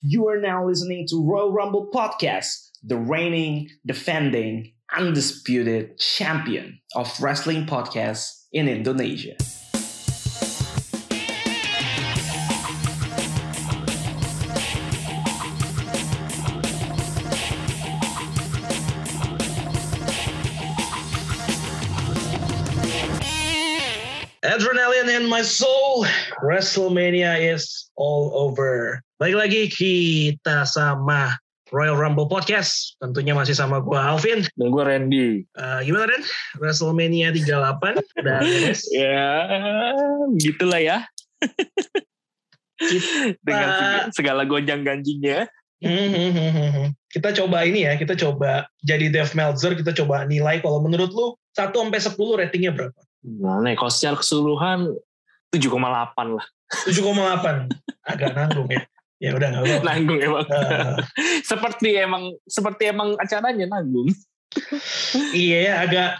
You are now listening to Royal Rumble Podcast, the reigning, defending, undisputed champion of wrestling podcasts in Indonesia. In my soul, WrestleMania is all over. Baik lagi kita sama Royal Rumble Podcast. Tentunya masih sama gue Alvin. Dan gue Randy. Uh, gimana Ren? WrestleMania 38 dan ya, gitulah ya. Dengan segala gonjang ganjingnya. Hmm, kita coba ini ya, kita coba jadi Dev Meltzer, kita coba nilai kalau menurut lu 1 sampai 10 ratingnya berapa? Gimana ya, kalau secara keseluruhan 7,8 lah. 7,8. Agak nanggung ya. Ya udah nggak apa Nanggung emang. Uh, seperti emang seperti emang acaranya nanggung. iya ya agak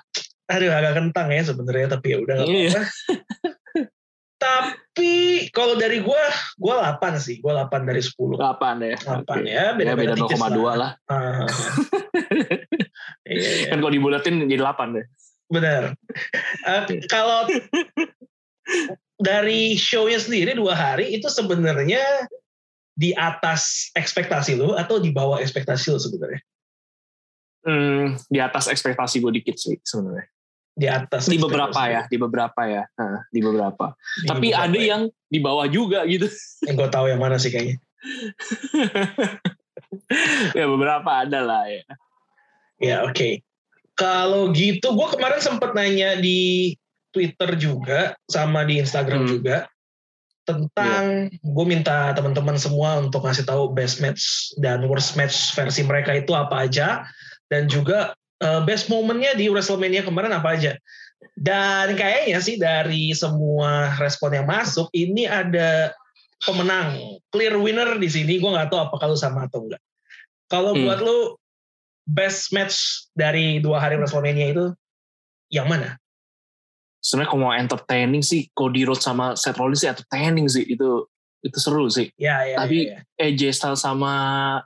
aduh agak kentang ya sebenarnya tapi ya udah nggak iya. apa-apa. tapi kalau dari gue, gue 8 sih. Gue 8 dari 10. 8 ya. 8 okay. ya. Beda, ya, beda 0,2 lah. lah. Uh, iya, iya. Kan kalau dibulatin jadi 8 deh. Benar. Uh, kalau dari show-nya sendiri dua hari itu sebenarnya di atas ekspektasi lo atau di bawah ekspektasi lo sebenarnya? Hmm, di atas ekspektasi gue dikit sih sebenarnya. Di atas. Di beberapa ya, di beberapa ya, nah, di beberapa. Di Tapi beberapa ada ya. yang di bawah juga gitu. Yang gue tahu yang mana sih kayaknya. ya beberapa ada lah ya. Ya oke. Okay. Kalau gitu, gue kemarin sempat nanya di Twitter juga sama di Instagram hmm. juga tentang yeah. gue minta teman-teman semua untuk ngasih tahu best match dan worst match versi mereka itu apa aja dan juga uh, best momennya di WrestleMania kemarin apa aja dan kayaknya sih dari semua respon yang masuk ini ada pemenang clear winner di sini gue nggak tahu apa kalau sama atau enggak kalau hmm. buat lu best match dari dua hari WrestleMania itu yang mana sebenarnya kalau mau entertaining sih Cody Rhodes sama Seth Rollins sih entertaining sih itu itu seru sih. Ya, ya, Tapi ya, ya. AJ Styles sama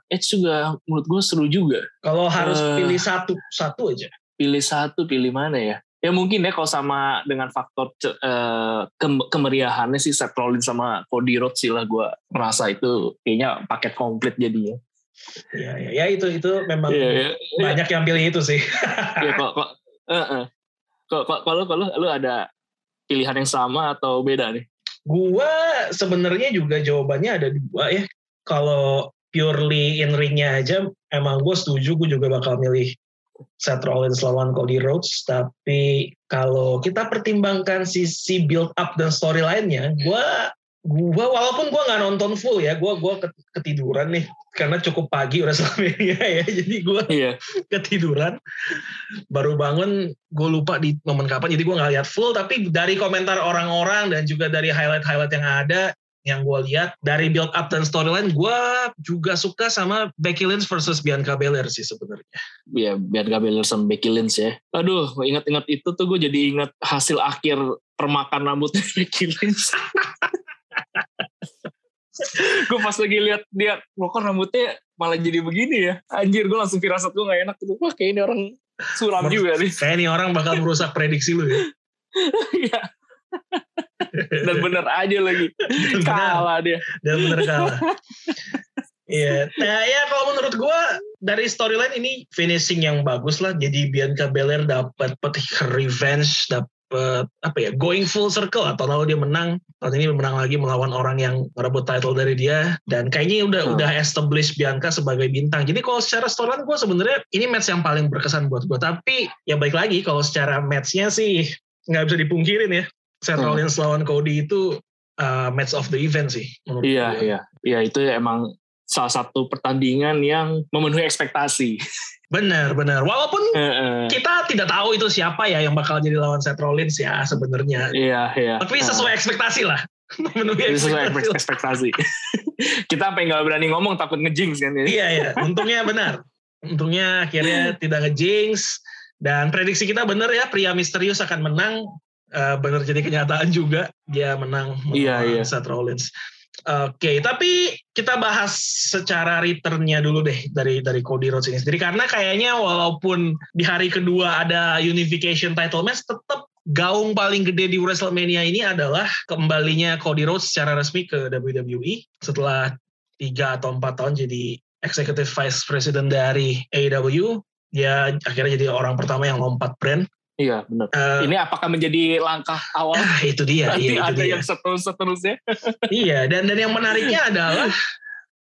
Edge juga menurut gue seru juga. Kalau harus uh, pilih satu satu aja. Pilih satu, pilih mana ya? Ya mungkin ya kalau sama dengan faktor uh, ke kemeriahannya sih Seth Rollins sama Cody Rhodes sih lah gue merasa itu kayaknya paket komplit jadinya. Ya, ya, ya itu itu memang ya, ya, banyak ya. yang pilih itu sih. ya kok, kok uh, uh. Kalau kalau lu ada pilihan yang sama atau beda nih? Gua sebenarnya juga jawabannya ada dua ya. Kalau purely in ringnya aja, emang gue setuju gue juga bakal milih Seth Rollins lawan Cody Rhodes. Tapi kalau kita pertimbangkan sisi build up dan story lainnya, gue gua walaupun gua nggak nonton full ya gua gua ketiduran nih karena cukup pagi udah WrestleMania ya jadi gua iya. ketiduran baru bangun gue lupa di momen kapan jadi gua nggak lihat full tapi dari komentar orang-orang dan juga dari highlight-highlight yang ada yang gue lihat dari build up dan storyline gue juga suka sama Becky Lynch versus Bianca Belair sih sebenarnya. Iya Bianca Belair sama Becky Lynch ya. Aduh ingat-ingat itu tuh gue jadi ingat hasil akhir permakan rambutnya Becky Lynch. Gue pas lagi lihat dia kok rambutnya malah jadi begini ya? Anjir gue langsung firasat gue gak enak. Gitu wah kayak ini orang suram juga nih. Kayak ini orang bakal merusak prediksi lu ya? Iya. Dan bener aja lagi. Dan kalah dia. Dan bener kalah. Iya, nah ya kalau menurut gue dari storyline ini finishing yang bagus lah. Jadi Bianca Belair dapat revenge, dapat dapat apa ya going full circle atau lalu dia menang tahun ini menang lagi melawan orang yang merebut title dari dia dan kayaknya udah hmm. udah establish Bianca sebagai bintang jadi kalau secara storyline gue sebenarnya ini match yang paling berkesan buat gue tapi ya baik lagi kalau secara matchnya sih nggak bisa dipungkirin ya Seth hmm. Rollins lawan Cody itu uh, match of the event sih iya gue. iya iya itu emang salah satu pertandingan yang memenuhi ekspektasi Benar, benar. Walaupun uh, uh. kita tidak tahu itu siapa ya yang bakal jadi lawan Seth Rollins ya sebenarnya. Iya, iya. Tapi sesuai uh. ekspektasi lah. Memenuhi sesuai ekspektasi. ekspektasi. kita sampai nggak berani ngomong takut ngejinx kan ya. Iya, iya. Untungnya benar. Untungnya akhirnya tidak ngejinx dan prediksi kita benar ya pria misterius akan menang. Uh, benar jadi kenyataan juga dia menang iya, iya. Seth Rollins. Oke, tapi kita bahas secara returnnya dulu deh dari dari Cody Rhodes ini sendiri karena kayaknya walaupun di hari kedua ada unification title match, tetap gaung paling gede di WrestleMania ini adalah kembalinya Cody Rhodes secara resmi ke WWE setelah tiga atau empat tahun jadi executive vice president dari AEW. Dia akhirnya jadi orang pertama yang lompat brand Iya benar. Uh, ini apakah menjadi langkah awal? Ah, itu dia. Nanti iya, ada dia. yang seterus seterusnya. iya dan dan yang menariknya adalah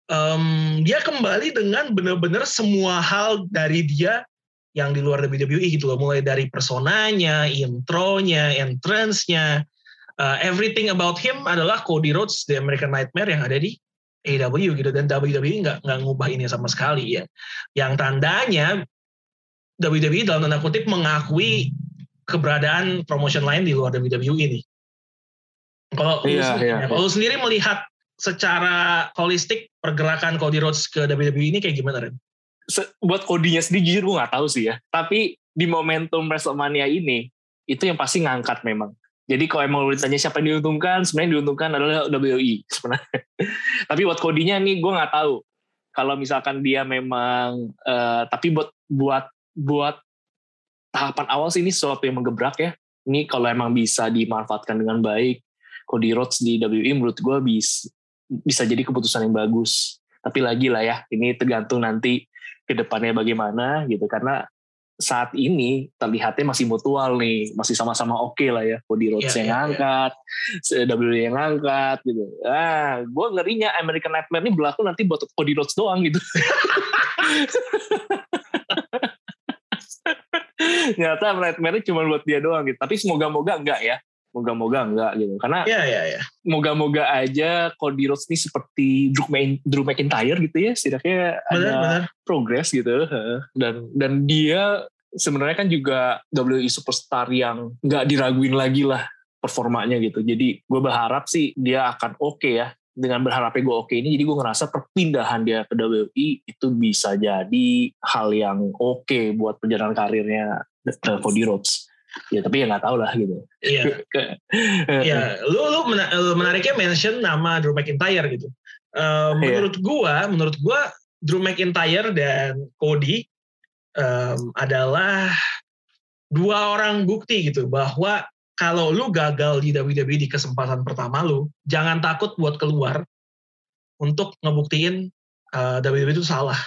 um, dia kembali dengan benar-benar semua hal dari dia yang di luar WWE gitu loh. Mulai dari personanya, intronya, entrance-nya, uh, everything about him adalah Cody Rhodes, The American Nightmare yang ada di AEW gitu dan WWE nggak nggak ngubah ini sama sekali ya. Yang tandanya WWE dalam tanda kutip mengakui keberadaan promotion lain di luar WWE ini. Kalau iya, lu, iya, ya, kalau sendiri melihat secara holistik pergerakan Cody Rhodes ke WWE ini kayak gimana Ren? buat Cody-nya sendiri jujur gue gak tahu sih ya. Tapi di momentum WrestleMania ini itu yang pasti ngangkat memang. Jadi kalau emang ditanya siapa yang diuntungkan, sebenarnya diuntungkan adalah WWE sebenarnya. tapi buat Cody-nya nih gue nggak tahu. Kalau misalkan dia memang, uh, tapi buat buat buat tahapan awal sih ini sesuatu yang menggebrak ya. Ini kalau emang bisa dimanfaatkan dengan baik, Cody Rhodes di WWE menurut gue bisa bisa jadi keputusan yang bagus. Tapi lagi lah ya, ini tergantung nanti ke depannya bagaimana gitu. Karena saat ini terlihatnya masih mutual nih, masih sama-sama oke okay lah ya. Cody Rhodes yeah, yang yeah, iya. ngangkat, yeah. WWE yang ngangkat gitu. Ah, gue ngerinya American Nightmare ini berlaku nanti buat Cody Rhodes doang gitu. Ternyata nightmare cuma buat dia doang gitu. Tapi semoga-moga enggak ya. Moga-moga enggak gitu. Karena yeah, yeah, yeah. moga-moga aja Cody Rhodes ini seperti Drew, Main, Drew McIntyre gitu ya. Setidaknya bener, ada progress gitu. Dan dan dia sebenarnya kan juga WWE superstar yang nggak diraguin lagi lah performanya gitu. Jadi gue berharap sih dia akan oke okay ya dengan berharapnya gue oke ini jadi gue ngerasa perpindahan dia ke WWE itu bisa jadi hal yang oke okay buat perjalanan karirnya uh, Cody Rhodes ya tapi ya nggak tahu lah gitu. Iya. Iya lu lu menariknya mention nama Drew McIntyre gitu. Iya. menurut gue menurut gue Drew McIntyre dan Cody um, adalah dua orang bukti gitu bahwa kalau lu gagal di WWE di kesempatan pertama lu, jangan takut buat keluar untuk ngebuktiin uh, WWE itu salah.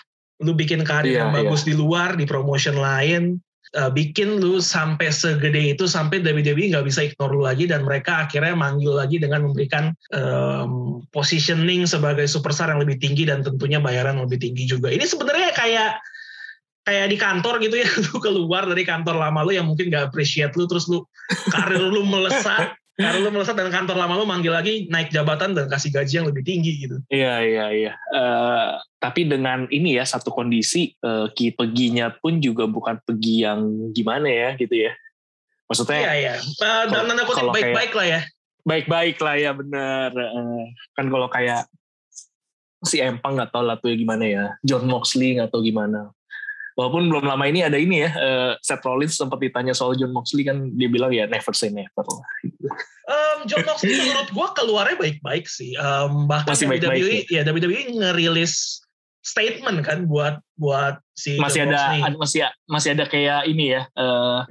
Lu bikin karir yeah, yang bagus yeah. di luar, di promotion lain, uh, bikin lu sampai segede itu sampai WWE nggak bisa ignore lu lagi dan mereka akhirnya manggil lagi dengan memberikan um, positioning sebagai superstar yang lebih tinggi dan tentunya bayaran lebih tinggi juga. Ini sebenarnya kayak kayak di kantor gitu ya lu keluar dari kantor lama lu yang mungkin gak appreciate lu terus lu karir lu melesat karir lu melesat dan kantor lama lu manggil lagi naik jabatan dan kasih gaji yang lebih tinggi gitu. Iya iya iya. Uh, tapi dengan ini ya satu kondisi uh, ki peginya pun juga bukan pergi yang gimana ya gitu ya. Maksudnya iya iya. Uh, dalam tanda kutip baik-baik lah ya. Baik-baik lah ya bener. Uh, kan kalau kayak si Empang nggak tahu lah tuh ya gimana ya John Moxley nggak tahu gimana walaupun belum lama ini ada ini ya uh, Seth Rollins sempat ditanya soal John Moxley kan dia bilang ya never say never lah. Um, John Moxley menurut gua keluarnya baik-baik sih. Um, bahkan Masih baik -baik WWE ya, ya WWE ngerilis statement kan buat buat si masih John ada, Moxley. masih masih ada kayak ini ya uh,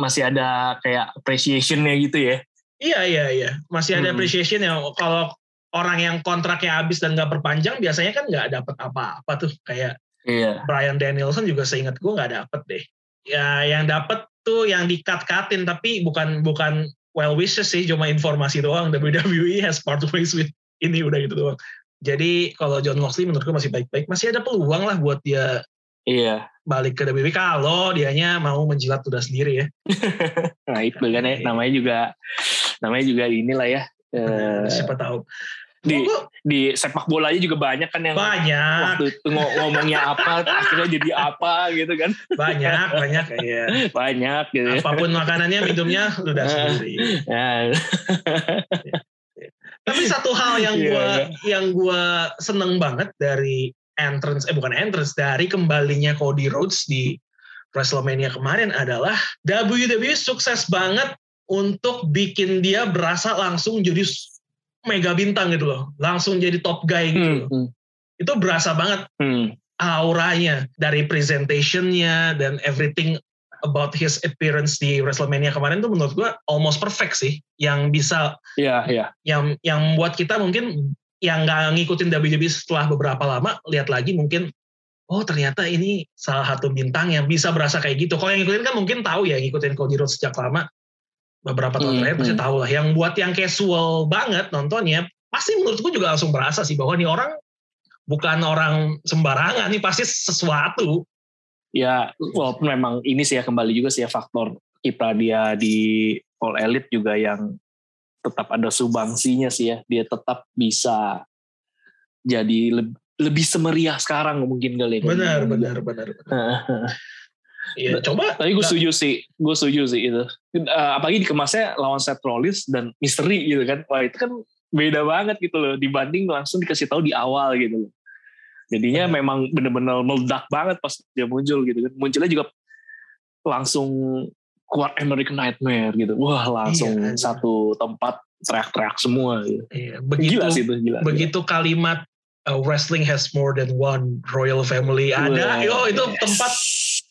masih ada kayak appreciationnya gitu ya? Iya iya iya. Masih ada hmm. appreciation yang kalau orang yang kontraknya habis dan nggak perpanjang biasanya kan nggak dapat apa-apa tuh. Kayak Iya. Brian Danielson juga seingat gue nggak dapet deh. Ya yang dapet tuh yang dikat-katin tapi bukan bukan well wishes sih, cuma informasi doang. WWE has part ways with ini udah gitu doang. Jadi kalau John Moxley menurut gue masih baik-baik, masih ada peluang lah buat dia Iya. Balik ke WWE kalau dianya mau menjilat udah sendiri ya. nah itu kan ya namanya juga namanya juga inilah ya. Uh, siapa tahu di di sepak bola aja juga banyak kan yang banyak waktu itu ngomongnya apa akhirnya jadi apa gitu kan banyak banyak ya banyak gitu ya. apa pun makanannya minumnya udah sendiri ya. tapi satu hal yang gue yeah. yang gue seneng banget dari entrance eh bukan entrance dari kembalinya Cody Rhodes di WrestleMania kemarin adalah WWE sukses banget untuk bikin dia berasa langsung jadi mega bintang gitu loh, langsung jadi top guy gitu. Hmm, hmm, Itu berasa banget hmm. auranya dari presentationnya dan everything about his appearance di WrestleMania kemarin tuh menurut gue almost perfect sih, yang bisa Iya, iya. yang yang buat kita mungkin yang nggak ngikutin WWE setelah beberapa lama lihat lagi mungkin oh ternyata ini salah satu bintang yang bisa berasa kayak gitu. Kalau yang ngikutin kan mungkin tahu ya ngikutin Cody Rhodes sejak lama beberapa tahun Hmm, terakhir pasti hmm. tahu lah. Yang buat yang casual banget nontonnya pasti menurutku juga langsung berasa sih bahwa nih orang bukan orang sembarangan nih pasti sesuatu. Ya, walaupun memang ini sih ya kembali juga sih ya faktor kiprah dia di All Elite juga yang tetap ada sumbangsinya sih ya. Dia tetap bisa jadi leb- lebih semeriah sekarang mungkin kali ya. Benar, benar, benar. benar. Ya, coba. Tapi gue nggak- setuju sih, gue setuju sih itu. Eh, apalagi dikemasnya lawan Seth Rollins dan misteri gitu kan. Wah itu kan beda banget gitu loh dibanding langsung dikasih tahu di awal gitu loh. Jadinya Benar. memang bener-bener meledak banget pas dia muncul gitu kan. Munculnya juga langsung keluar American Nightmare gitu. Wah langsung Iya, satu tempat teriak-teriak semua gitu. Iya, begitu gila sih itu, gila. begitu kalimat uh, wrestling has more than one royal family gila. ada, yo itu yes. tempat AT-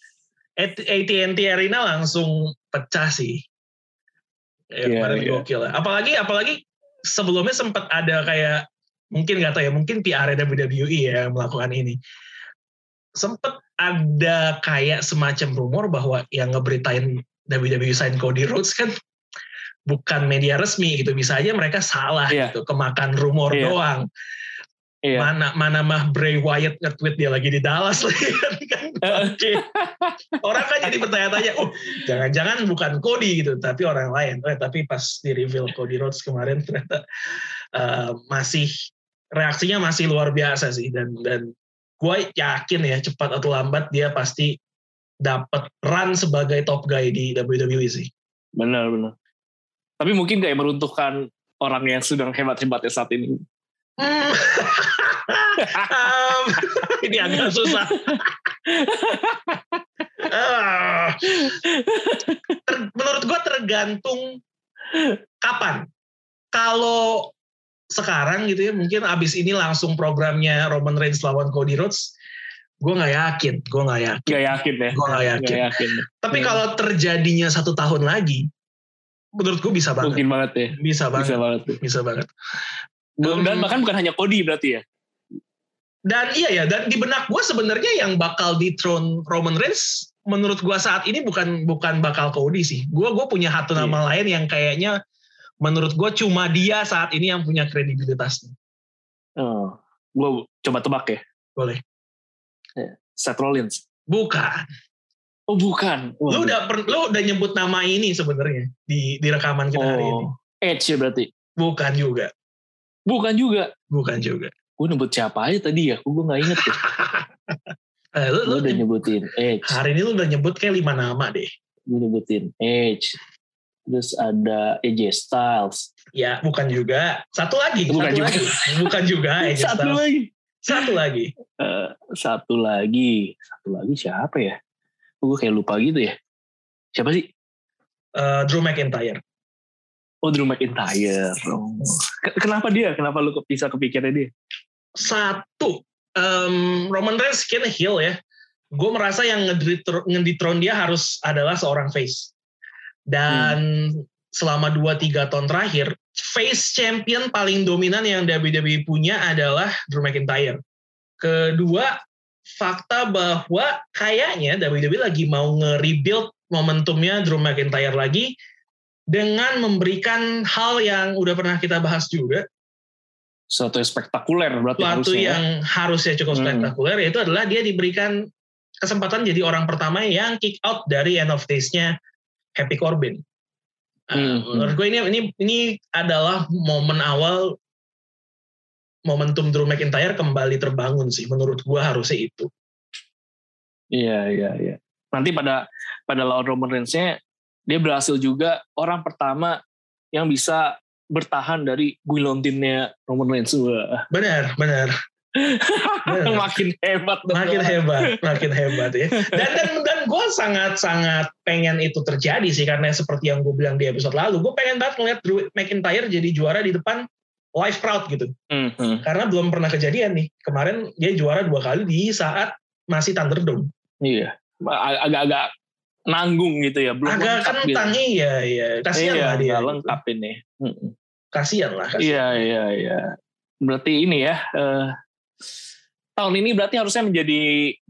AT&T Arena langsung pecah sih. Ya, Iya, kemarin iya. gokil. Apalagi apalagi sebelumnya sempat ada kayak mungkin nggak tahu ya, mungkin PR WWE ya yang melakukan ini. Sempat ada kayak semacam rumor bahwa yang ngeberitain WWE sign Cody Rhodes kan bukan media resmi gitu bisa aja mereka salah Iya. gitu kemakan rumor Iya. doang Iya. mana mana mah Bray Wyatt nge-tweet dia lagi di Dallas lagi kan Oke. orang kan jadi bertanya-tanya oh jangan-jangan bukan Cody gitu tapi orang lain eh, tapi pas di reveal Cody Rhodes kemarin ternyata eh, masih reaksinya masih luar biasa sih dan dan gue yakin ya cepat atau lambat dia pasti dapat run sebagai top guy di WWE sih Benar, benar. Tapi mungkin kayak meruntuhkan orang yang sedang hebat-hebatnya saat ini. Um, ini agak susah. Ah. Ter- menurut gue tergantung kapan. Kalau sekarang gitu ya, mungkin abis ini langsung programnya Roman Reigns lawan Cody Rhodes, gue nggak yakin, gue nggak yakin. Gak yakin ya. Gue nggak yakin. Gak yakin. Tapi Hmm. kalau terjadinya satu tahun lagi, menurut gue bisa banget, Mungkin banget ya. bisa banget, Bisa banget. tuh. bisa banget. Dan Hmm. bahkan bukan hanya Cody berarti ya. Dan iya ya, dan di benak gue sebenarnya yang bakal dethrone Roman Reigns menurut gue saat ini bukan bukan bakal Cody sih. Gue gue punya satu nama lain yang kayaknya menurut gue cuma dia saat ini yang punya kredibilitasnya. Oh. Gue coba tebak ya. Boleh. Seth Rollins. Bukan. Oh bukan. Lu udah per- lu udah nyebut nama ini sebenarnya di di rekaman kita hari ini. Oh. Edge ya berarti. Bukan juga. Bukan juga. Bukan juga. Gue nyebut siapa aja tadi ya. Gue gak inget ya. Eh, lu, lu udah nyebutin Edge. hari ini lu udah nyebut kayak lima nama deh. Gue nyebutin Edge. Terus ada AJ Styles. Ya, bukan juga. Satu lagi, Bukan satu juga. lagi. Bukan juga. AJ Satu Styles. lagi. Satu lagi. Eh, satu lagi. Satu lagi siapa ya? Gue kayak lupa gitu ya. Siapa sih? Eh, Drew McIntyre. Oh Drew McIntyre. Oh. Ke- Kenapa dia? Kenapa lu bisa kepikirannya dia? Satu, em, Roman Reigns kan heel ya. Gue merasa yang ngedethrone dia harus adalah seorang face. Dan selama 2-3 tahun terakhir, face champion paling dominan yang WWE punya adalah Drew McIntyre. Kedua, fakta bahwa kayaknya WWE lagi mau nge-rebuild momentumnya Drew McIntyre lagi dengan memberikan hal yang udah pernah kita bahas juga, Suatu yang spektakuler berarti suatu harusnya. ya. yang harusnya cukup Hmm. spektakuler yaitu adalah dia diberikan kesempatan jadi orang pertama yang kick out dari end of days-nya Happy Corbin. Uh, Hmm. menurut gue ini ini ini adalah momen awal momentum Drew McIntyre kembali terbangun sih menurut gue harusnya itu. Iya, iya, iya. Nanti pada pada lawan Roman Reigns-nya dia berhasil juga orang pertama yang bisa bertahan dari guillotinnya Roman Reigns. Benar, benar. Benar. makin hebat dong. makin hebat, makin hebat ya. Dan dan, dan gue sangat sangat pengen itu terjadi sih karena seperti yang gue bilang di episode lalu, gue pengen banget ngeliat Drew McIntyre jadi juara di depan live crowd gitu. Mhm. Karena belum pernah kejadian nih. Kemarin dia juara dua kali di saat masih Thunderdome. Iya. Ag- Agak-agak nanggung gitu ya. Belum Agak lengkap gitu. kentang iya iya. Kasihan Iya, lah dia. nggak lengkap ini. Mhm. Kasihan lah. kasihan. Iya, iya, iya. Berarti ini ya, eh, tahun ini berarti harusnya menjadi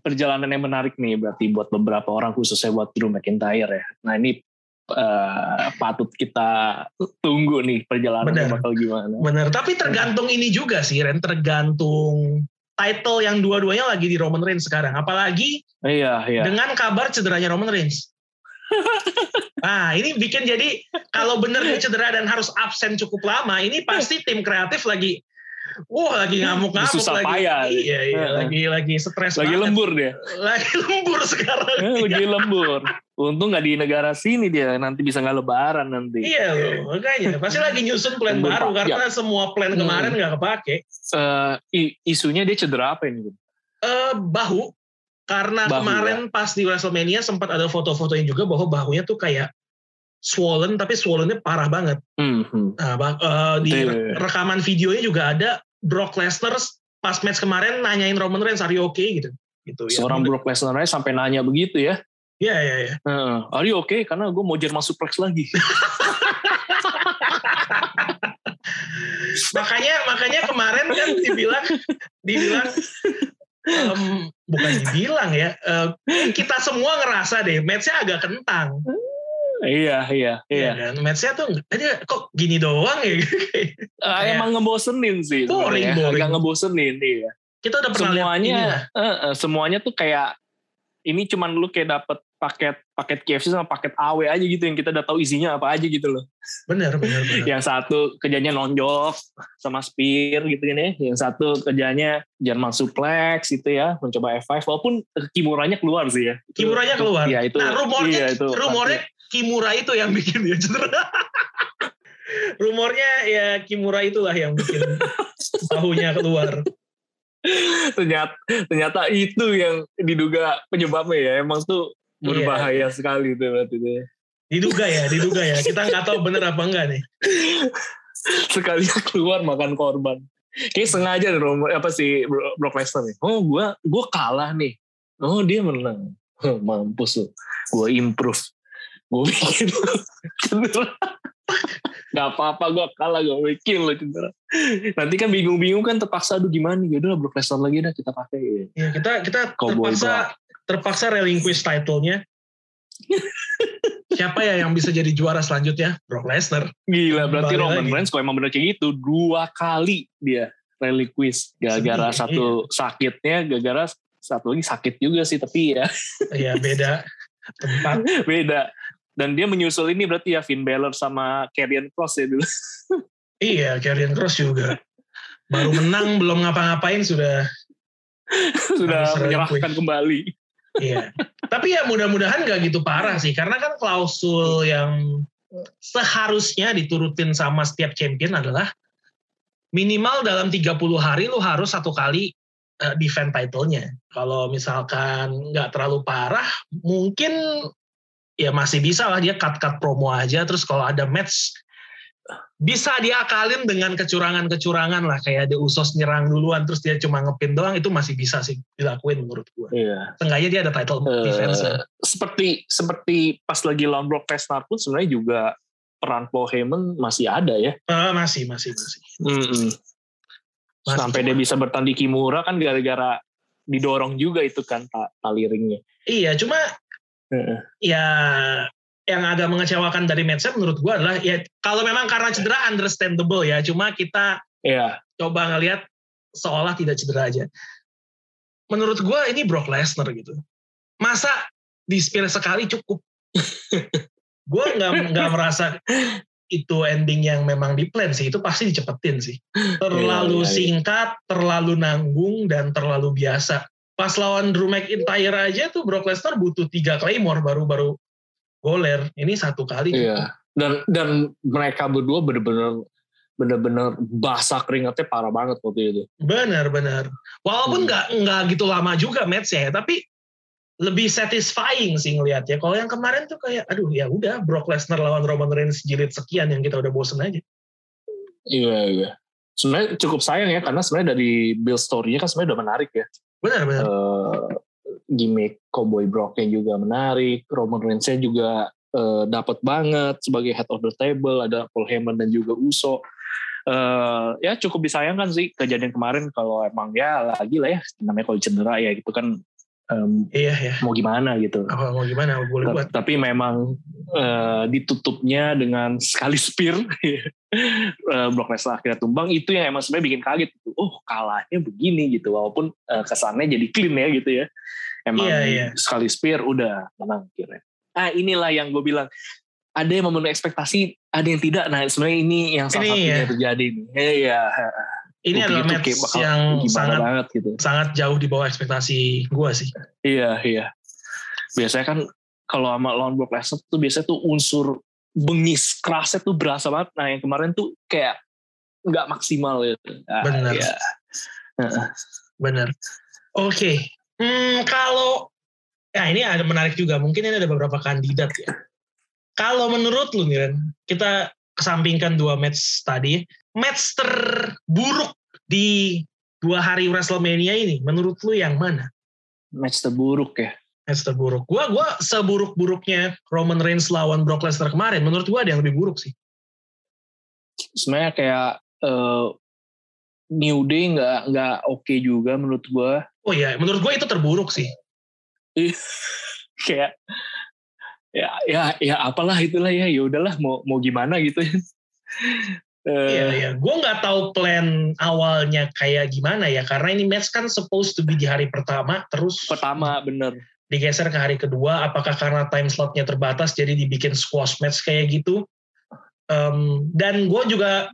perjalanan yang menarik nih, berarti buat beberapa orang khususnya buat Drew McIntyre ya. Nah ini eh, patut kita tunggu nih perjalanannya Benar. bakal gimana. Bener. Tapi tergantung ini juga sih, Ren. Tergantung title yang dua-duanya lagi di Roman Reigns sekarang. Apalagi Iya, iya. dengan kabar cederanya Roman Reigns. nah ini bikin jadi kalau bener dia cedera dan harus absen cukup lama, ini pasti tim kreatif lagi, wah lagi ngamuk-ngamuk Susah lagi. payah. Iya iya, Heeh. lagi lagi stres Lagi banget. lembur dia. Lagi lembur sekarang. Lagi lembur. Untung nggak di negara sini dia, nanti bisa nggak lebaran nanti. Iya loh, makanya pasti lagi nyusun plan Lembur baru karena semua plan Hmm. kemarin nggak kepake. Eh, i- isunya dia cedera apa ini? eh bahu karena Bahu, ya. kemarin pas di WrestleMania sempat ada foto-fotonya juga bahwa bahunya tuh kayak swollen tapi swollennya parah banget. Mhm. Nah, bah- eh, di re- rekaman videonya juga ada Brock Lesnar pas match kemarin nanyain Roman Reigns are you okay gitu. Gitu ya. Seorang Brock Lesnar aja sampai nanya begitu ya. Iya iya iya. Heeh. Are you okay? Karena gue mau Jerman suplex lagi. Makanya makanya kemarin kan dibilang dibilang em, bukan dibilang ya. eh, kita semua ngerasa deh matchnya agak kentang. Iya, iya, iya. Iya kan? Matchnya tuh aja kok gini doang ya. Ah, emang ngebosenin sih. Boring, boring. Agak ngebosenin, iya. Kita udah pernah lihat ini Semuanya, eh, eh, semuanya tuh kayak ini cuman lu kayak dapet paket paket KFC sama paket AW aja gitu yang kita udah tahu isinya apa aja gitu loh. Bener bener bener. Yang satu kerjanya nonjok sama spear gitu kan ya. Yang satu kerjanya Jerman suplex gitu ya, mencoba F5 walaupun kimuranya keluar sih ya. Kimuranya keluar. Iya, itu. Nah rumornya iya, itu rumornya Kimura itu yang bikin dia cedera. rumornya ya Kimura itulah yang bikin bahunya keluar. ternyata ternyata itu yang diduga penyebabnya ya emang tuh Iya. berbahaya sekali tuh berarti tuh. Diduga ya, diduga ya. Kita nggak tahu bener apa enggak nih. sekali keluar makan korban kayak sengaja deh apa sih Bro- Brock Lesnar nih oh gua gua kalah nih oh dia menang mampus lu gua improve gua bikin cedera Gak apa-apa gue kalah gue bikin lo cedera nanti kan bingung-bingung kan terpaksa aduh gimana nih udah Brock Lesnar lagi dah kita pakai Ya, kita kita Cowboy terpaksa terpaksa relinquish title-nya. Siapa ya yang bisa jadi juara selanjutnya? Brock Lesnar. Gila, berarti Kembali Roman. Reigns kalau emang bener kayak gitu, dua kali dia rally quiz. Gara-gara satu sakitnya, gara-gara satu lagi sakit juga sih, tapi ya Iya beda tempat. beda. Dan dia menyusul ini berarti ya Finn Balor sama Karrion Cross ya dulu. Iya, Karrion Cross juga. Baru menang, belum ngapa-ngapain sudah. Sudah menyerahkan kembali. Iya. Tapi ya mudah-mudahan nggak gitu parah sih, karena kan klausul yang seharusnya diturutin sama setiap champion adalah minimal dalam 30 hari lu harus satu kali eh, defend title-nya. Kalau misalkan nggak terlalu parah, mungkin ya masih bisa lah dia cut-cut promo aja. Terus kalau ada match bisa diakalin dengan kecurangan-kecurangan lah kayak ada usos nyerang duluan terus dia cuma ngepin doang itu masih bisa sih dilakuin menurut gue. Iya. Seenggaknya dia ada title Eh, defense. seperti seperti pas lagi lawan Brock Lesnar pun sebenarnya juga peran Paul Heyman masih ada ya. Eh, masih, masih, masih. Mm-mm. Masih Sampai dia bisa bertahan di Kimura kan gara-gara didorong juga itu kan ta- tali ringnya. Iya, cuma Ya yang agak mengecewakan dari match menurut gua adalah ya kalau memang karena cedera understandable ya, cuma kita Iya. coba ngelihat seolah tidak cedera aja. Menurut gua ini Brock Lesnar gitu. Masa di spear sekali cukup? gua nggak nggak merasa itu ending yang memang di plan sih itu pasti dicepetin sih terlalu Iya, iya, iya. singkat terlalu nanggung dan terlalu biasa pas lawan Drew McIntyre aja tuh Brock Lesnar butuh tiga claymore baru-baru goler ini satu kali Iya. Dan dan mereka berdua bener-bener bener-bener basah keringatnya parah banget waktu itu. benar-benar walaupun Hmm. nggak nggak gitu lama juga matchnya ya tapi lebih satisfying sih ngelihatnya kalau yang kemarin tuh kayak aduh ya udah Brock Lesnar lawan Roman Reigns jilid sekian yang kita udah bosen aja Iya, iya. sebenarnya cukup sayang ya karena sebenarnya dari build story-nya kan sebenarnya udah menarik ya. Benar benar. Uh, gimmick Cowboy Brock-nya juga menarik, Roman Reigns-nya juga uh, dapat banget sebagai head of the table, ada Paul Heyman dan juga Uso. Uh, ya cukup disayangkan sih kejadian kemarin kalau emang ya lagi lah ya namanya kalau cedera ya gitu kan um, iya ya mau gimana gitu. Apa mau gimana? Boleh buat. tapi memang uh, ditutupnya dengan sekali spear uh, Brock Lesnar akhirnya tumbang itu yang emang sebenarnya bikin kaget gitu. oh kalahnya begini gitu walaupun uh, kesannya jadi clean ya gitu ya. Emang iya, iya. sekali spear udah menang kira ah inilah yang gue bilang ada yang memenuhi ekspektasi ada yang tidak. Nah sebenarnya ini yang salah ini satunya ya. terjadi nih. Iya ini adalah match yang sangat banget gitu. sangat jauh di bawah ekspektasi gue sih. Iya iya. Biasanya kan kalau sama lawan Brock Lesnar tuh biasanya tuh unsur bengis kerasnya tuh berasa banget. Nah yang kemarin tuh kayak nggak maksimal gitu. Ah, Bener. Ya. Bener. Oke. Okay. Hmm, kalau ya ini ada menarik juga. Mungkin ini ada beberapa kandidat ya. Kalau menurut lu nih kita kesampingkan dua match tadi match terburuk di dua hari WrestleMania ini menurut lu yang mana? Match terburuk ya. Match terburuk. Gua gua seburuk-buruknya Roman Reigns lawan Brock Lesnar kemarin, menurut gua ada yang lebih buruk sih. Sebenarnya kayak uh, New Day nggak nggak oke okay juga menurut gua. Oh iya, menurut gua itu terburuk sih. kayak ya ya ya apalah itulah ya ya udahlah mau mau gimana gitu Uh, iya, iya. Gue nggak tahu plan awalnya kayak gimana ya, karena ini match kan supposed to be di hari pertama, terus pertama bener digeser ke hari kedua. Apakah karena time slotnya terbatas, jadi dibikin squash match kayak gitu? Um, dan gue juga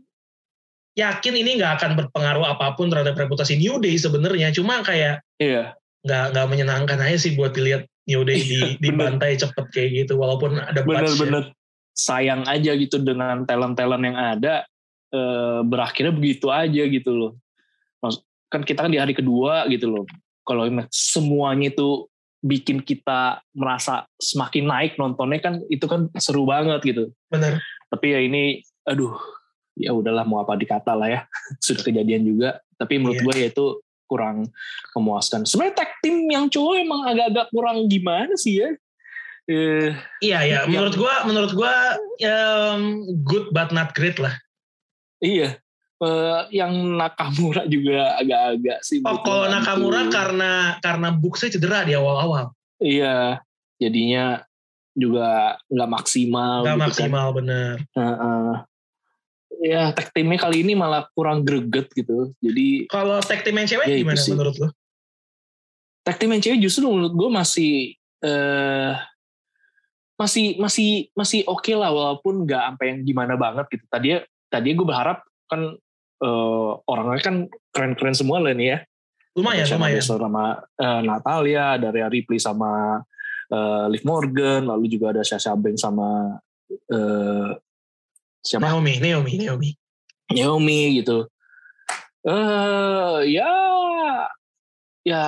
yakin ini nggak akan berpengaruh apa pun terhadap reputasi New Day sebenarnya. Cuma kayak iya. nggak nggak menyenangkan aja sih buat dilihat New Day di dibantai cepet kayak gitu, walaupun ada bener-bener sayang aja gitu dengan talent-talent yang ada e, berakhirnya begitu aja gitu loh. Kan kita kan di hari kedua gitu loh. Kalau semuanya itu bikin kita merasa semakin naik nontonnya kan itu kan seru banget gitu. Benar. Tapi ya ini aduh ya udahlah mau apa dikata lah ya sudah kejadian juga. Tapi menurut iya. gue ya itu kurang memuaskan. Sebenarnya tag team yang cowok emang agak-agak kurang gimana sih ya? Uh, iya ya, menurut gua menurut gua um, good but not great lah. Iya. Uh, yang Nakamura juga agak-agak sih. Oh, kalau Nakamura karena karena buksnya cedera di awal-awal. Iya, jadinya juga nggak maksimal. Nggak gitu kan. maksimal kan. bener. Uh, uh, ya tag teamnya kali ini malah kurang greget gitu. Jadi kalau tag team yang cewek ya gimana menurut lo? Tag team yang cewek justru menurut gue masih uh, masih masih masih oke okay lah walaupun nggak sampai yang gimana banget gitu. Tadi tadi gue berharap kan uh, orangnya kan keren-keren semua lah nih ya. Lumayan, sama lumayan. Sama uh, Natalia, dari Ripley sama uh, Liv Morgan, lalu juga ada Sasha Banks sama uh, siapa? Naomi, Naomi, Naomi. Naomi gitu. Eh uh, ya ya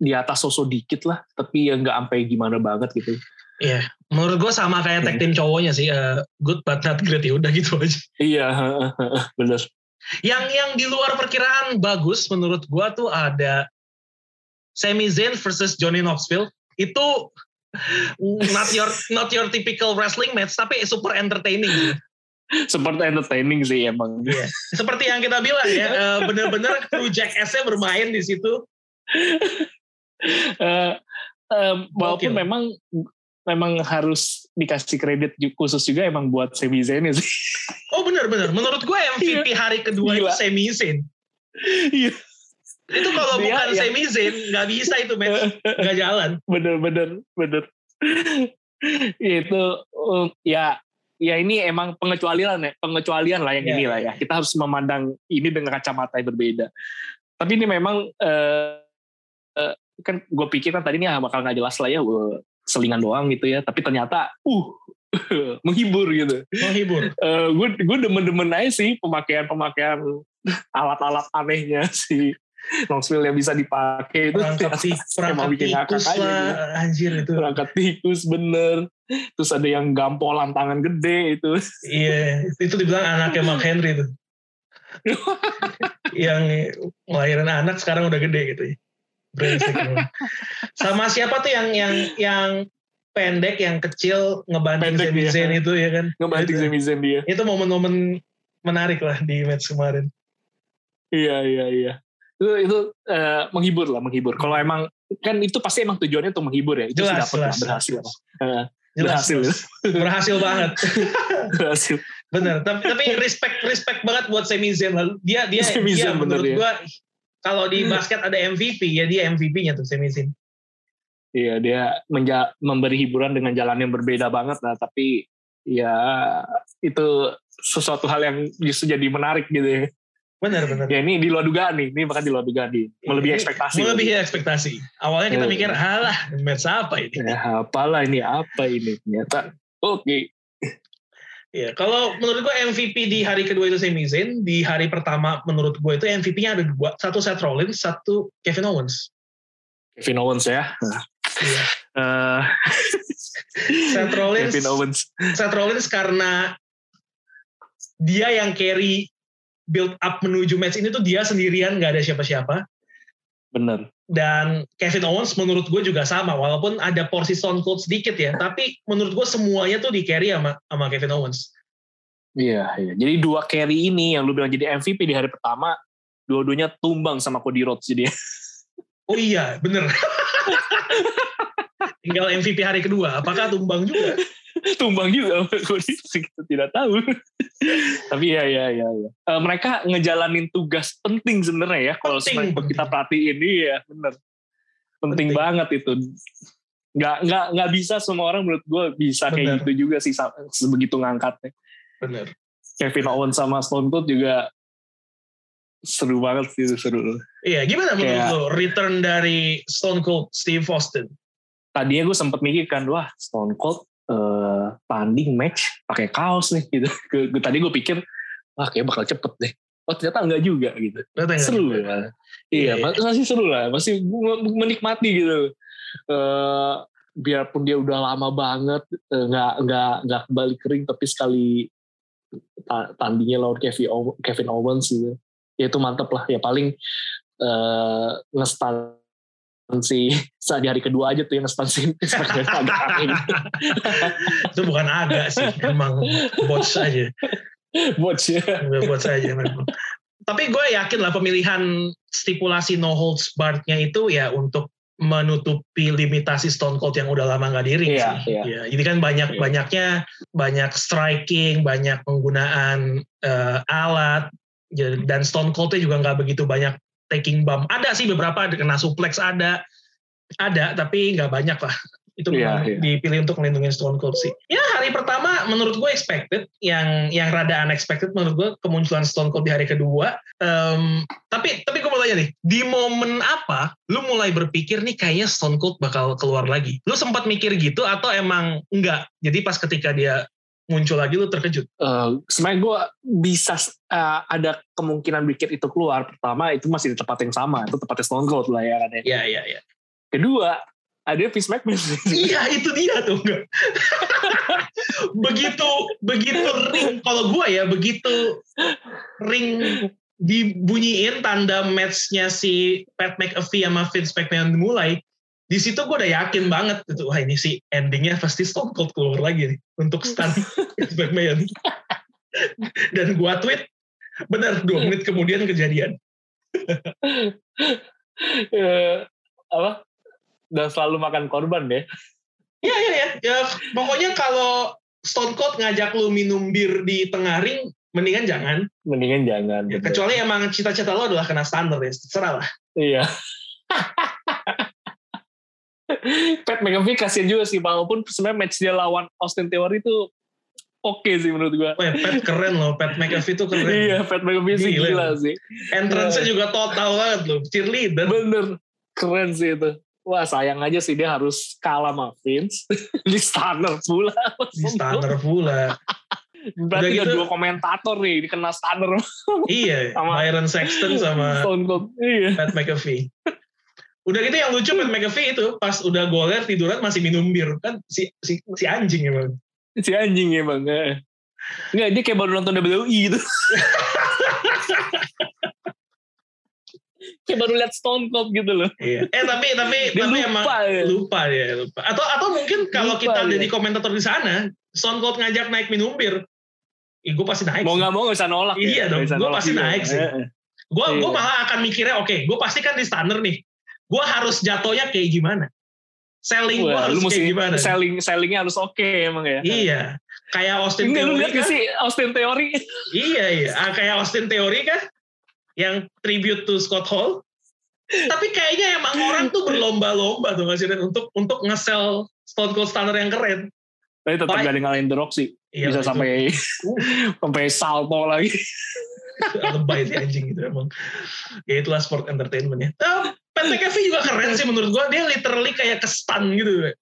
di atas sosok dikit lah, tapi ya nggak sampai gimana banget gitu. Iya, menurut gue sama kayak tag team cowoknya sih, uh, good but not great ya udah gitu aja. Iya, bener. Yang yang di luar perkiraan bagus menurut gue tuh ada Sami Zayn versus Johnny Knoxville itu not your not your typical wrestling match tapi super entertaining. Seperti entertaining sih emang. Iya. Seperti yang kita bilang ya, uh, bener-bener kru Jackass-nya bermain di situ. uh, um, walaupun memang memang harus dikasih kredit khusus juga emang buat Sami Zayn sih. Oh benar-benar. Menurut gue MVP iya. hari kedua Gila. itu Sami Zayn. Iya. itu kalau Dia, bukan ya. Sami Zayn nggak bisa itu match nggak jalan. Bener-bener bener. itu um, ya ya ini emang pengecualian ya pengecualian lah yang yeah. ini lah ya. Kita harus memandang ini dengan kacamata yang berbeda. Tapi ini memang uh, uh, kan gue pikir kan tadi ini bakal nggak jelas lah ya selingan doang gitu ya. Tapi ternyata uh menghibur gitu. Menghibur. Uh, gue gue demen-demen aja sih pemakaian pemakaian alat-alat anehnya si Knoxville yang bisa dipakai itu. Perangkat, ti perangkat bikin tikus lah gitu. anjir itu. Perangkat tikus bener. Terus ada yang gampolan tangan gede itu. Iya itu dibilang anaknya Mark Henry tuh yang ngelahirin anak sekarang udah gede gitu ya. Brengsek. Sama siapa tuh yang yang yang pendek yang kecil ngebanting dia. Zayn itu ya kan. Ngebanting itu, Sami Zayn dia. itu momen-momen menarik lah di match kemarin. Iya iya iya. Itu itu eh, menghibur lah menghibur. Kalau emang kan itu pasti emang tujuannya untuk menghibur ya. Itu Jelas, lah, jelas, berhasil. jelas. Jelas, Berhasil. jelas. berhasil banget. berhasil. Bener. Tapi, tapi respect respect banget buat Sami Zayn lah. Dia dia dia bener menurut ya. gua kalau di basket ada MVP ya dia MVP-nya tuh Sami Zayn. Iya dia menja- memberi hiburan dengan jalan yang berbeda banget lah. Tapi ya itu sesuatu hal yang justru jadi menarik gitu ya. Bener bener. Ya ini di luar dugaan nih. Ini bahkan di luar dugaan nih. Melebihi Ini ekspektasi. Melebihi ekspektasi. Awalnya kita Iya. mikir, alah, match apa ini? Ya, apalah ini apa ini ternyata. Oke. Ya, kalau menurut gue MVP di hari kedua itu Sami Zayn, di hari pertama menurut gue itu MVP-nya ada dua, satu Seth Rollins, satu Kevin Owens. Kevin Owens ya. Iya. Eh, Seth Rollins, Kevin Owens. Seth Rollins karena dia yang carry build up menuju match ini tuh dia sendirian nggak ada siapa-siapa. Bener. Dan Kevin Owens menurut gue juga sama, walaupun ada porsi Stone Cold sedikit ya, tapi menurut gue semuanya tuh di carry sama, sama Kevin Owens. Iya, iya. Jadi dua carry ini yang lu bilang jadi MVP di hari pertama, dua-duanya tumbang sama Cody Rhodes jadi. Oh iya, bener. Tinggal MVP hari kedua, apakah tumbang juga? tumbang juga kita tidak tahu. Tapi ya ya ya ya. Eh, mereka ngejalanin tugas penting sebenarnya ya kalau kita perhatiin ini ya bener. Penting, Penting. banget itu. Nggak nggak nggak bisa semua orang menurut gue bisa Bener. kayak gitu juga sih sebegitu ngangkatnya. Bener. Kevin Owens sama Stone Cold juga seru banget sih seru. Iya, gimana menurut Kayak- lo return dari Stone Cold Steve Austin? Tadinya gue sempat mikir kan, wah Stone Cold eh, tanding match pakai kaos nih gitu. Gue- tadi gue pikir, wah kayak bakal cepet deh. Oh ternyata enggak juga gitu. Ternyata nggak? Seru ya. Iya, Iya. mas- masih seru lah. Masih menikmati gitu. Eh, biarpun dia udah lama banget eh, nggak nggak nggak kembali kering tapi sekali ta- tandingnya lawan Kevin Ow- Kevin Owens gitu ya itu mantep lah ya paling eh ngestan si saat di hari kedua aja tuh yang ngestan si agak aneh gitu. Itu bukan agak sih, emang bots aja. Botch ya. Udah bots aja memang. Tapi gue yakin lah pemilihan stipulasi no holds barred-nya itu ya untuk menutupi limitasi Stone Cold yang udah lama nggak diri Iya, sih. iya. Ya, ini kan banyak Iya. banyaknya banyak striking, banyak penggunaan eh, alat ya, dan Stone Cold-nya juga nggak begitu banyak taking bump. Ada sih beberapa ada kena suplex ada, ada tapi nggak banyak lah. Itu memang iya. dipilih untuk melindungi Stone Cold sih. Ya hari pertama menurut gue expected, yang yang rada unexpected menurut gue kemunculan Stone Cold di hari kedua. Em, tapi tapi gue mau tanya nih, di momen apa lu mulai berpikir nih kayaknya Stone Cold bakal keluar lagi? Lu sempat mikir gitu atau emang enggak? Jadi pas ketika dia muncul lagi lu terkejut? Eh, sebenarnya gue bisa eh, ada kemungkinan pikir itu keluar pertama itu masih di tempat yang sama itu tempatnya Stone Cold lah ya kan ya. Iya iya iya. kedua ada Vince McMahon Iya itu dia tuh enggak. begitu begitu ring kalau gue ya begitu ring dibunyiin tanda matchnya si Pat McAfee sama Vince McMahon dimulai di situ gue udah yakin banget itu wah ini sih endingnya pasti Stone Cold keluar lagi nih untuk stun Vince McMahon. Dan gue tweet benar dua menit kemudian kejadian. Eh, apa? Dan selalu makan korban deh Iya iya ya. ya pokoknya kalau Stone Cold ngajak lu minum bir di tengah ring, mendingan jangan. mendingan jangan Ya, kecuali emang cita-cita lo adalah kena standar ya, terserah lah. iya Pat McAfee kasihan juga sih walaupun sebenarnya match dia lawan Austin Theory itu oke sih menurut gua Wah, Pat keren loh, Pat McAfee tuh keren. iya Pat McAfee sih Gila. gila sih Entrance-nya juga total banget loh, cheerleader. bener keren sih itu Wah sayang aja sih dia harus kalah sama Vince di stunner pula. Di standar pula. Berarti Udah gitu- dua komentator nih dikena stunner iya, Sama- Byron Sexton sama Stone Cold. Iya. Pat McAfee. Udah gitu yang lucu Pat McAfee itu pas udah golnya tiduran masih minum bir kan si si, si anjing emang. Si anjing emang. eh. Enggak, dia kayak baru nonton WWE gitu. kayak baru lihat Stone Cold gitu loh. Iya. Eh tapi tapi Dia tapi lupa emang ya. lupa ya lupa. Atau atau mungkin kalau Lupa kita dia. jadi komentator di sana, Stone Cold ngajak naik minum bir, Ih, gue pasti naik. Mau nggak mau nggak bisa nolak. Iya ya. dong, nolak pasti naik sih. Eh, eh. Gue gue Iya. malah akan mikirnya, oke, gue pasti kan di stunner nih. Gue harus jatuhnya kayak gimana? Selling gue Wah, harus lu mesti kayak gimana? selling sellingnya harus oke emang ya. Iya. Kayak Austin Enggak lu Theory lihat kan? sih Austin Theory? Iya iya. Ah, kayak Austin Theory kan? Yang tribute to Scott Hall. Tapi kayaknya emang orang tuh berlomba-lomba tuh nggak sih Ren? untuk untuk nge-sell Stone Cold Stunner yang keren. Tapi tetap Paling- gak ada ngalahin The Rock sih. Iya, Bisa itu. sampai sampai salto lagi. lebay sih anjing gitu emang. Ya itulah sport entertainment ya. McAfee juga keren sih menurut gua. Dia literally kayak ke stun gitu.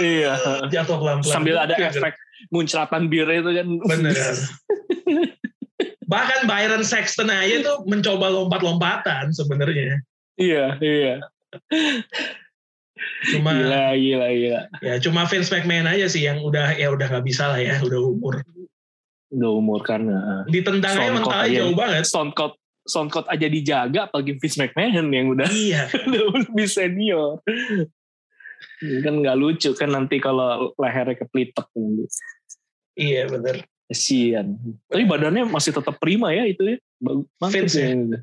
iya. Jatuh pelan-pelan. Sambil ada Iya, efek muncrapan bir itu kan. Bener. Bahkan Byron Sexton aja tuh mencoba lompat-lompatan sebenarnya. iya, iya. Cuma Gila, gila, gila. ya cuma Vince McMahon aja sih yang udah ya udah nggak bisa lah ya, udah umur. Udah umur. Ditendang aja Stone Cold mentalnya aja. jauh banget. Stone Cold Cold aja dijaga apalagi Vince McMahon yang udah Iya. udah lebih senior. kan nggak lucu kan nanti kalau lehernya keplitek nanti. Iya bener. Kasian. Tapi badannya masih tetap prima ya itu ya. Vince ya? ya.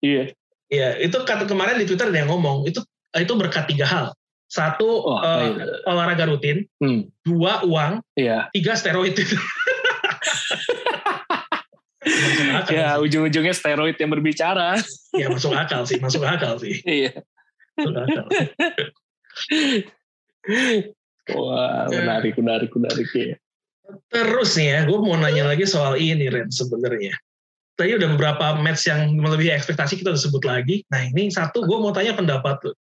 Iya. Iya, itu kata kemarin di Twitter dia ngomong itu itu berkat tiga hal. Satu Oh, iya. olahraga rutin, Hmm. dua uang, Iya. tiga steroid Ya ujung-ujungnya steroid yang berbicara. Ya, masuk akal sih, masuk akal sih. Iya. Masuk akal. Wah, menarik, menarik, menarik ya. Terus nih ya, gue mau nanya lagi soal ini Ren sebenarnya. Tadi udah beberapa match yang melebihi ekspektasi kita udah sebut lagi. Nah ini satu gue mau tanya pendapat lu.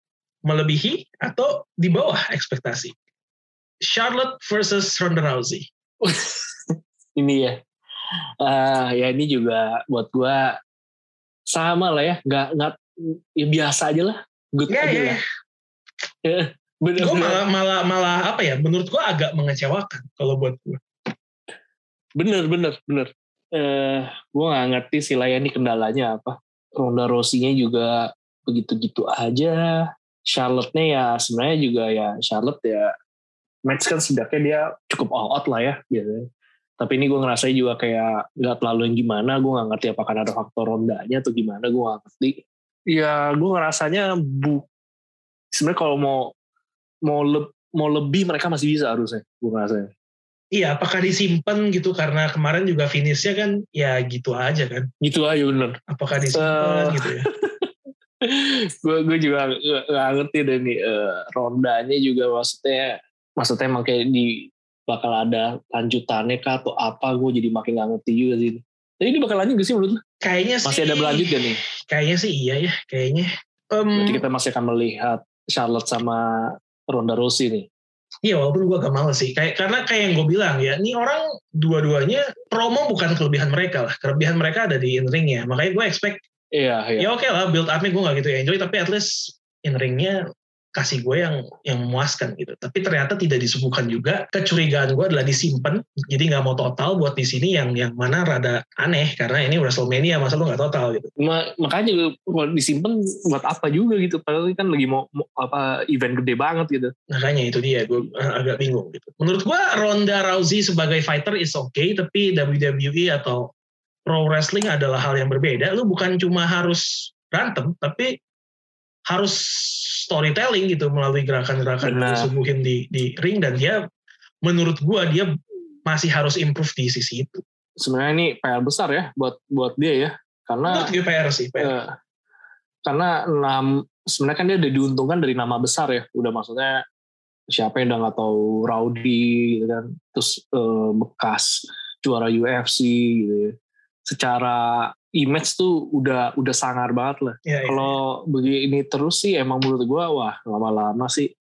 Melebihi atau di bawah ekspektasi? Charlotte versus Ronda Rousey. Ini ya. Ah, ya ini juga buat gua sama lah ya, nggak nggak ya biasa aja lah, good Ya, aja ya, lah. Ya, bener, Gue bener, malah, malah, malah apa ya, menurut gue agak mengecewakan kalau buat gue. bener, bener, bener. Eh, gua nggak ngerti sih lah ya ini kendalanya apa. Ronda Rousey-nya juga begitu-gitu aja. Charlotte-nya ya sebenarnya juga ya Charlotte ya match kan setidaknya dia cukup all out lah ya biasanya. Tapi ini gue ngerasain juga kayak nggak terlalu yang gimana. Gue nggak ngerti apakah ada faktor rondanya atau gimana. Gue nggak ngerti. Ya gue ngerasanya bu. Sebenarnya kalau mau mau le- mau lebih mereka masih bisa harusnya. Gue ngerasanya. Iya, apakah disimpan gitu karena kemarin juga finishnya kan ya gitu aja kan. Gitu aja bener. Apakah disimpan Eh. gitu ya. gue gue juga nggak nggak ngerti deh nih eh, rondanya juga maksudnya maksudnya emang kayak di bakal ada lanjutannya kah atau apa gue jadi makin nggak ngerti juga sih tapi ini bakal lanjut gak sih menurut lu? Kayaknya sih. masih ada berlanjut gak nih Kayaknya sih iya ya, kayaknya. Em, berarti kita masih akan melihat Charlotte sama Ronda Rousey nih Iya walaupun gue agak males sih. Kayak karena kayak yang gue bilang ya, ini orang dua-duanya promo bukan kelebihan mereka lah. Kelebihan mereka ada di in ringnya. Makanya gue expect iya iya ya oke lah build up-nya gue gak gitu enjoy tapi at least in ringnya kasih gue yang yang memuaskan gitu. Tapi ternyata tidak disuguhkan juga. Kecurigaan gue adalah disimpan. Jadi nggak mau total buat di sini yang yang mana rada aneh karena ini WrestleMania masa lu nggak total gitu. Ma- makanya kalau disimpan buat apa juga gitu padahal kan lagi mau, mau apa event gede banget gitu Makanya itu dia gue eh, agak bingung gitu. Menurut gue Ronda Rousey sebagai fighter is okay tapi WWE atau pro wrestling adalah hal yang berbeda. Lu bukan cuma harus berantem tapi harus storytelling gitu melalui gerakan-gerakan yang disuguhin di di ring dan dia menurut gue dia masih harus improve di sisi itu. sebenarnya ini PR besar ya buat buat dia ya karena Menurut gue PR sih, PR. Eh, karena nam, sebenarnya kan dia udah diuntungkan dari nama besar ya udah maksudnya siapa yang udah nggak tahu Rowdy gitu kan terus eh, bekas juara UFC gitu ya. secara image tuh udah udah sangar banget lah Ya, ya. kalau begini terus sih emang menurut gua wah lama-lama sih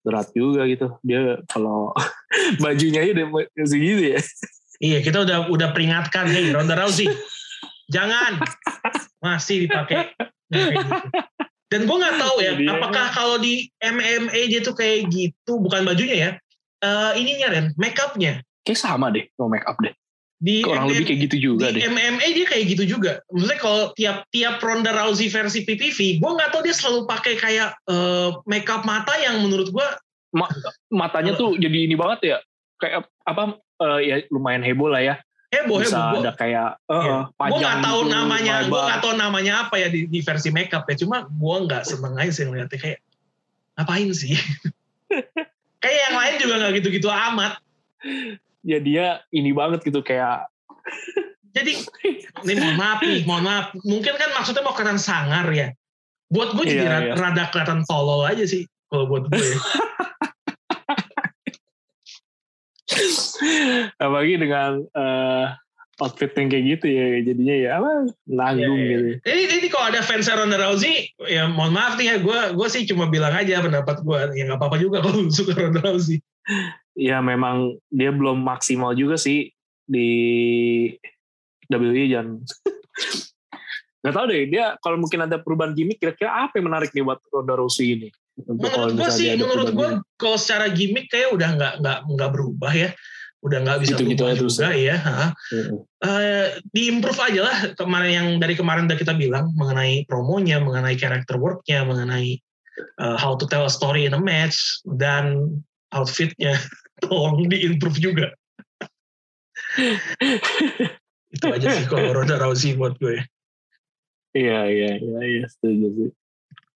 berat juga gitu dia kalau bajunya aja udah segitu ya Iya, kita udah udah peringatkan nih Ronda Rousey. Jangan masih dipakai. Nah, gitu. Dan gue nggak tahu ya, Jadi, apakah kalau di MMA dia tuh kayak gitu, bukan bajunya ya, eh ininya Ren, make upnya. kayak sama deh no make up deh Di Kurang lebih kayak gitu juga di deh. MMA dia kayak gitu juga. Maksudnya kalau tiap tiap Ronda Rousey versi PPV, gue nggak tahu dia selalu pakai kayak eh, makeup mata yang menurut gue Matanya tuh jadi ini banget ya. Kayak apa eh, ya lumayan heboh lah ya. heboh Bisa heboh. ada kayak eh, Iya. gue nggak tahu gitu, namanya, gue nggak tahu namanya apa ya di, di versi makeup ya. Cuma gue nggak seneng aja sih ngeliatnya kayak ngapain sih? kayak yang lain juga nggak gitu-gitu amat. Ya dia ini banget gitu kayak Jadi ini mohon maaf nih, mohon maaf. Mungkin kan maksudnya mau kelihatan sangar ya. Buat gue jadi ra- iya. rada kelihatan tolol aja sih kalau buat gue. apalagi dengan eh, outfit yang kayak gitu ya jadinya ya apa nanggung Iya, iya. gitu. Ini, ini kalau ada fans Ronda Rousey, ya mohon maaf nih ya, gue gue sih cuma bilang aja pendapat gue, ya nggak apa-apa juga kalau suka Ronda Rousey. Ya memang dia belum maksimal juga sih di WWE dan nggak tahu deh dia kalau mungkin ada perubahan gimmick kira-kira apa yang menarik nih buat Ronda Rousey ini? Untuk Menurut gue sih, menurut gue kalau secara gimmick kayak udah nggak nggak nggak berubah ya, udah nggak bisa Gitu-gitu berubah aja terus juga ya. Mm-mm. Eh, diimprove aja lah kemarin yang dari kemarin udah kita bilang mengenai promonya, mengenai character worknya, mengenai eh, how to tell a story in a match dan outfitnya tolong diimprove juga. Itu aja sih kalau Ronda Rousey buat gue. Iya iya iya iya setuju sih.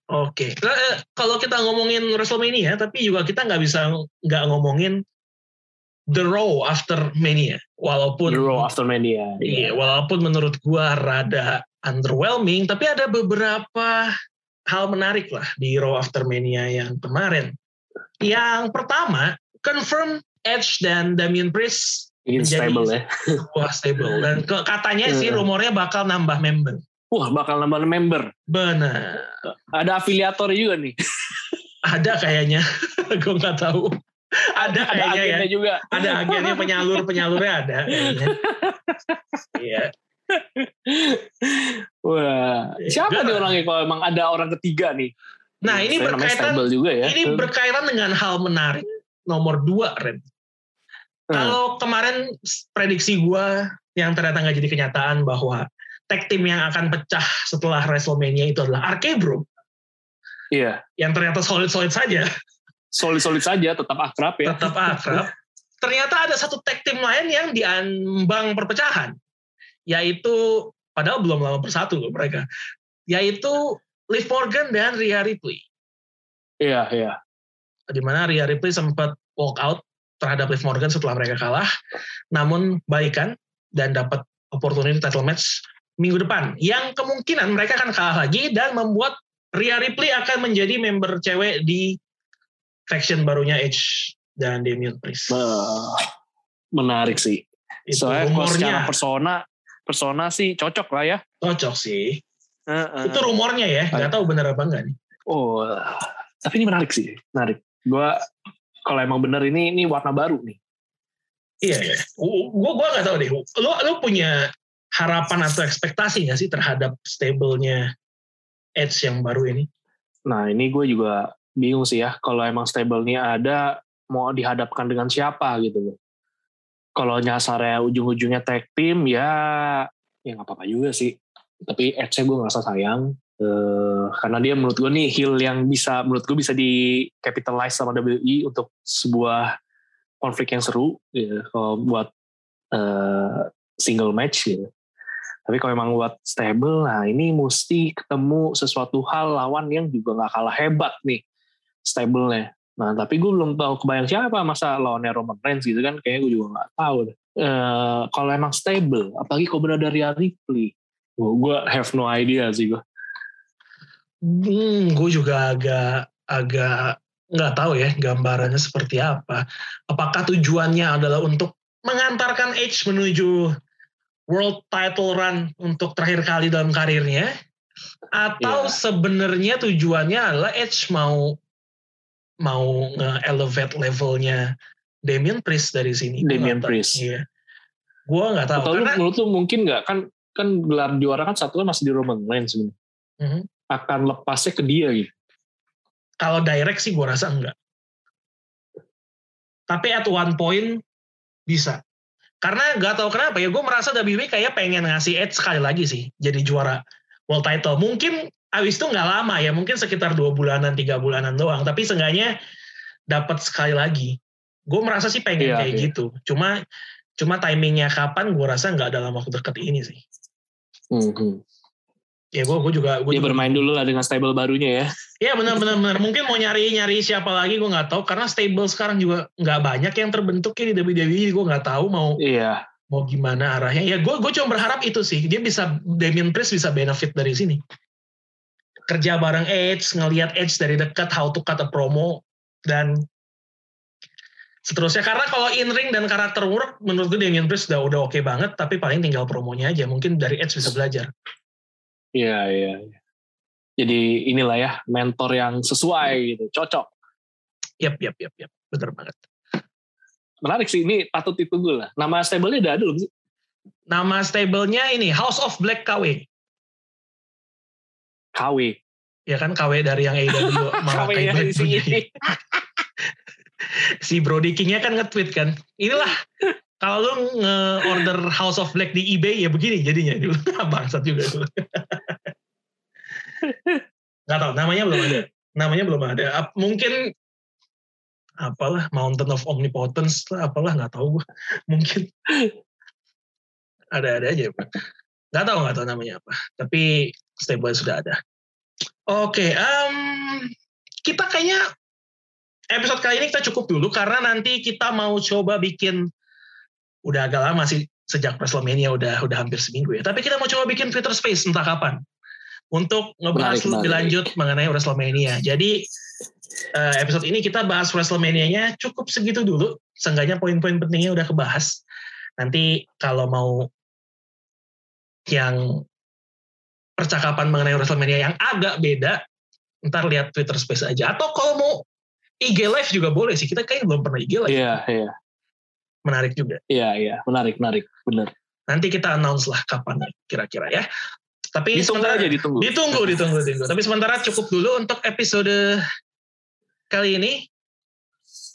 Oke, Nah, eh, kalau kita ngomongin WrestleMania, tapi juga kita nggak bisa nggak ngomongin The Raw after Mania, walaupun The Raw after Mania. Iya, walaupun menurut gua rada underwhelming, tapi ada beberapa hal menarik lah di Raw After Mania yang kemarin. Yang pertama, confirm Edge dan Damian Priest menjadi stable ya. sebuah stable. Dan ke- katanya sih Hmm. rumornya bakal nambah member. Wah bakal nambah member. Benar. Ada afiliator juga nih. Ada kayaknya. gue nggak tahu. Ada Ada kayaknya ya. juga. Ada agennya penyalur-penyalurnya ada kayaknya. Iya. Wah, Eh, siapa nih orangnya kalau emang ada orang ketiga nih? Nah, ini berkaitan juga ya. Ini berkaitan dengan hal menarik nomor dua, Ren. Hmm. Kalau kemarin prediksi gua yang ternyata nggak jadi kenyataan bahwa tag team yang akan pecah setelah WrestleMania itu adalah RK Bro, Iya, yang ternyata solid-solid saja, solid-solid saja, tetap akrab ya. tetap akrab. ternyata ada satu tag team lain yang diambang perpecahan, yaitu padahal belum lama bersatu loh mereka, yaitu Liv Morgan dan Rhea Ripley. Iya, iya. Di mana Rhea Ripley sempat walk out terhadap Liv Morgan setelah mereka kalah, namun baikan dan dapat opportunity title match minggu depan. Yang kemungkinan mereka akan kalah lagi dan membuat Rhea Ripley akan menjadi member cewek di faction barunya Edge dan Damian Priest. Menarik sih. Itu Soalnya kalau secara rumornya persona, persona sih cocok lah ya. cocok sih. Heeh. Itu rumornya ya, nggak tahu benar apa enggak nih. Oh, tapi ini menarik sih, menarik. Gua kalau emang bener ini ini warna baru nih. Iya ya. Gue gua nggak tahu deh. Lo lo punya harapan atau ekspektasi nggak sih terhadap stable-nya Edge yang baru ini? Nah ini gue juga bingung sih ya kalau emang stable-nya ada mau dihadapkan dengan siapa gitu loh. Kalau nyasarnya ujung-ujungnya tag team ya ya nggak apa-apa juga sih. Tapi Edge-nya gue ngerasa sayang eh, karena dia menurut gue nih heel yang bisa menurut gue bisa di capitalize sama WWE untuk sebuah konflik yang seru ya, kalau buat eh, single match gitu. Tapi kalau emang buat stable, nah ini mesti ketemu sesuatu hal lawan yang juga nggak kalah hebat nih stable-nya. Nah tapi gue belum tahu kebayang siapa masa lawannya Roman Reigns gitu kan, kayaknya gue juga nggak tahu. Eh, kalau emang stable, apalagi kalau benar dari Ripley, gue have no idea sih gue. Hmm, gue juga agak agak nggak tahu ya gambarannya seperti apa. Apakah tujuannya adalah untuk mengantarkan Edge menuju world title run untuk terakhir kali dalam karirnya, atau Iya. sebenarnya tujuannya adalah Edge mau mau nge-elevate levelnya Damian Priest dari sini. Damian. Priest. Iya. Gue nggak tahu. Atau lu, karena, menurut lu mungkin nggak kan kan gelar juara kan satu kan masih di Roman Reigns sebenarnya. Mhm. Akan lepasnya ke dia gitu. kalau direct sih gue rasa enggak. Tapi at one point bisa. Karena gak tahu kenapa ya, gue merasa WWE kayak pengen ngasih Edge sekali lagi sih, jadi juara world title. Mungkin abis itu nggak lama ya, mungkin sekitar dua bulanan, tiga bulanan doang. Tapi seenggaknya dapat sekali lagi. Gue merasa sih pengen iya, kayak iya. gitu. Cuma cuma timingnya kapan, gue rasa nggak dalam waktu dekat ini sih. Mm -hmm ya gue gue juga gue dia juga, bermain dulu lah dengan stable barunya ya. Iya benar benar benar. Mungkin mau nyari nyari siapa lagi gue nggak tahu. Karena stable sekarang juga nggak banyak yang terbentuk ya di WWE gue nggak tahu mau iya. mau gimana arahnya. Ya gue gue cuma berharap itu sih. Dia bisa Damien Priest bisa benefit dari sini. Kerja bareng Edge ngelihat Edge dari dekat how to cut a promo dan seterusnya. Karena kalau in ring dan karakter work menurut gue Damien Priest udah udah oke okay banget tapi paling tinggal promonya aja. Mungkin dari Edge bisa belajar Iya, iya. Jadi inilah ya mentor yang sesuai gitu, cocok. Yap, yap, yap, yap. Bener banget. Menarik sih, ini patut ditunggu lah. Nama stable-nya udah ada belum sih? Nama stable-nya ini House of Black KW. KW. Ya kan KW dari yang AEW malah Black punya. si Brody King-nya kan nge-tweet kan. Inilah kalau lu nge-order House of Black di eBay ya begini jadinya. Bangsat juga itu. Gak tau, namanya belum ada. Namanya belum ada. Mungkin apalah Mountain of Omnipotence lah, apalah nggak tahu gue. Mungkin ada-ada aja. Nggak tahu nggak tahu namanya apa. Tapi stable sudah ada. Oke, okay, um, kita kayaknya episode kali ini kita cukup dulu karena nanti kita mau coba bikin udah agak lama sih sejak WrestleMania udah udah hampir seminggu ya. Tapi kita mau coba bikin Twitter Space entah kapan untuk ngebahas menarik, lebih lanjut mengenai WrestleMania. Jadi uh, episode ini kita bahas WrestleMania-nya cukup segitu dulu. Seenggaknya poin-poin pentingnya udah kebahas. Nanti kalau mau yang percakapan mengenai WrestleMania yang agak beda, ntar lihat Twitter Space aja. Atau kalau mau IG Live juga boleh sih. Kita kayaknya belum pernah IG Live. Iya, yeah, iya. Yeah. Menarik juga. Iya, iya. Menarik, menarik. Bener. Nanti kita announce lah kapan kira-kira ya. Tapi ditunggu sementara, aja ditunggu. Ditunggu, ditunggu, ditunggu. Tapi sementara cukup dulu untuk episode kali ini.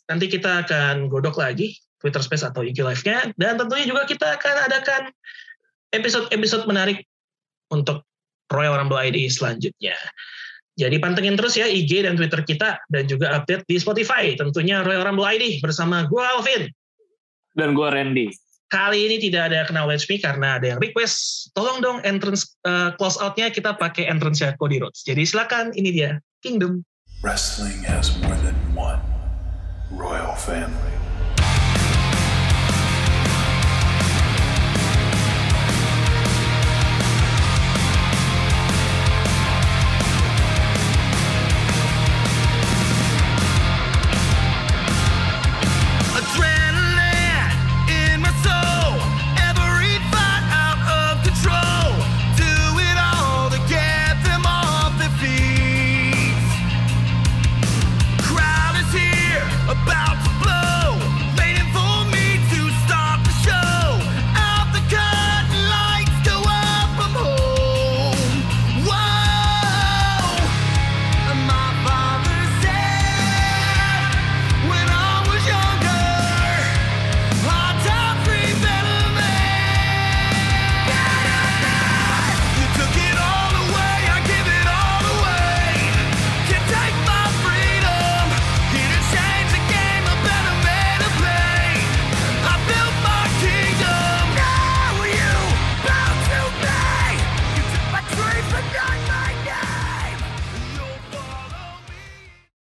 Nanti kita akan godok lagi Twitter Space atau IG Live-nya. Dan tentunya juga kita akan adakan episode-episode menarik untuk Royal Rumble ID selanjutnya. Jadi pantengin terus ya IG dan Twitter kita dan juga update di Spotify. Tentunya Royal Rumble ID bersama gue Alvin. Dan gue Randy. Kali ini tidak ada Let's Me karena ada yang request, tolong dong entrance uh, close outnya kita pakai entrance-nya Cody Rhodes. Jadi silakan, ini dia Kingdom. Wrestling has more than one royal family.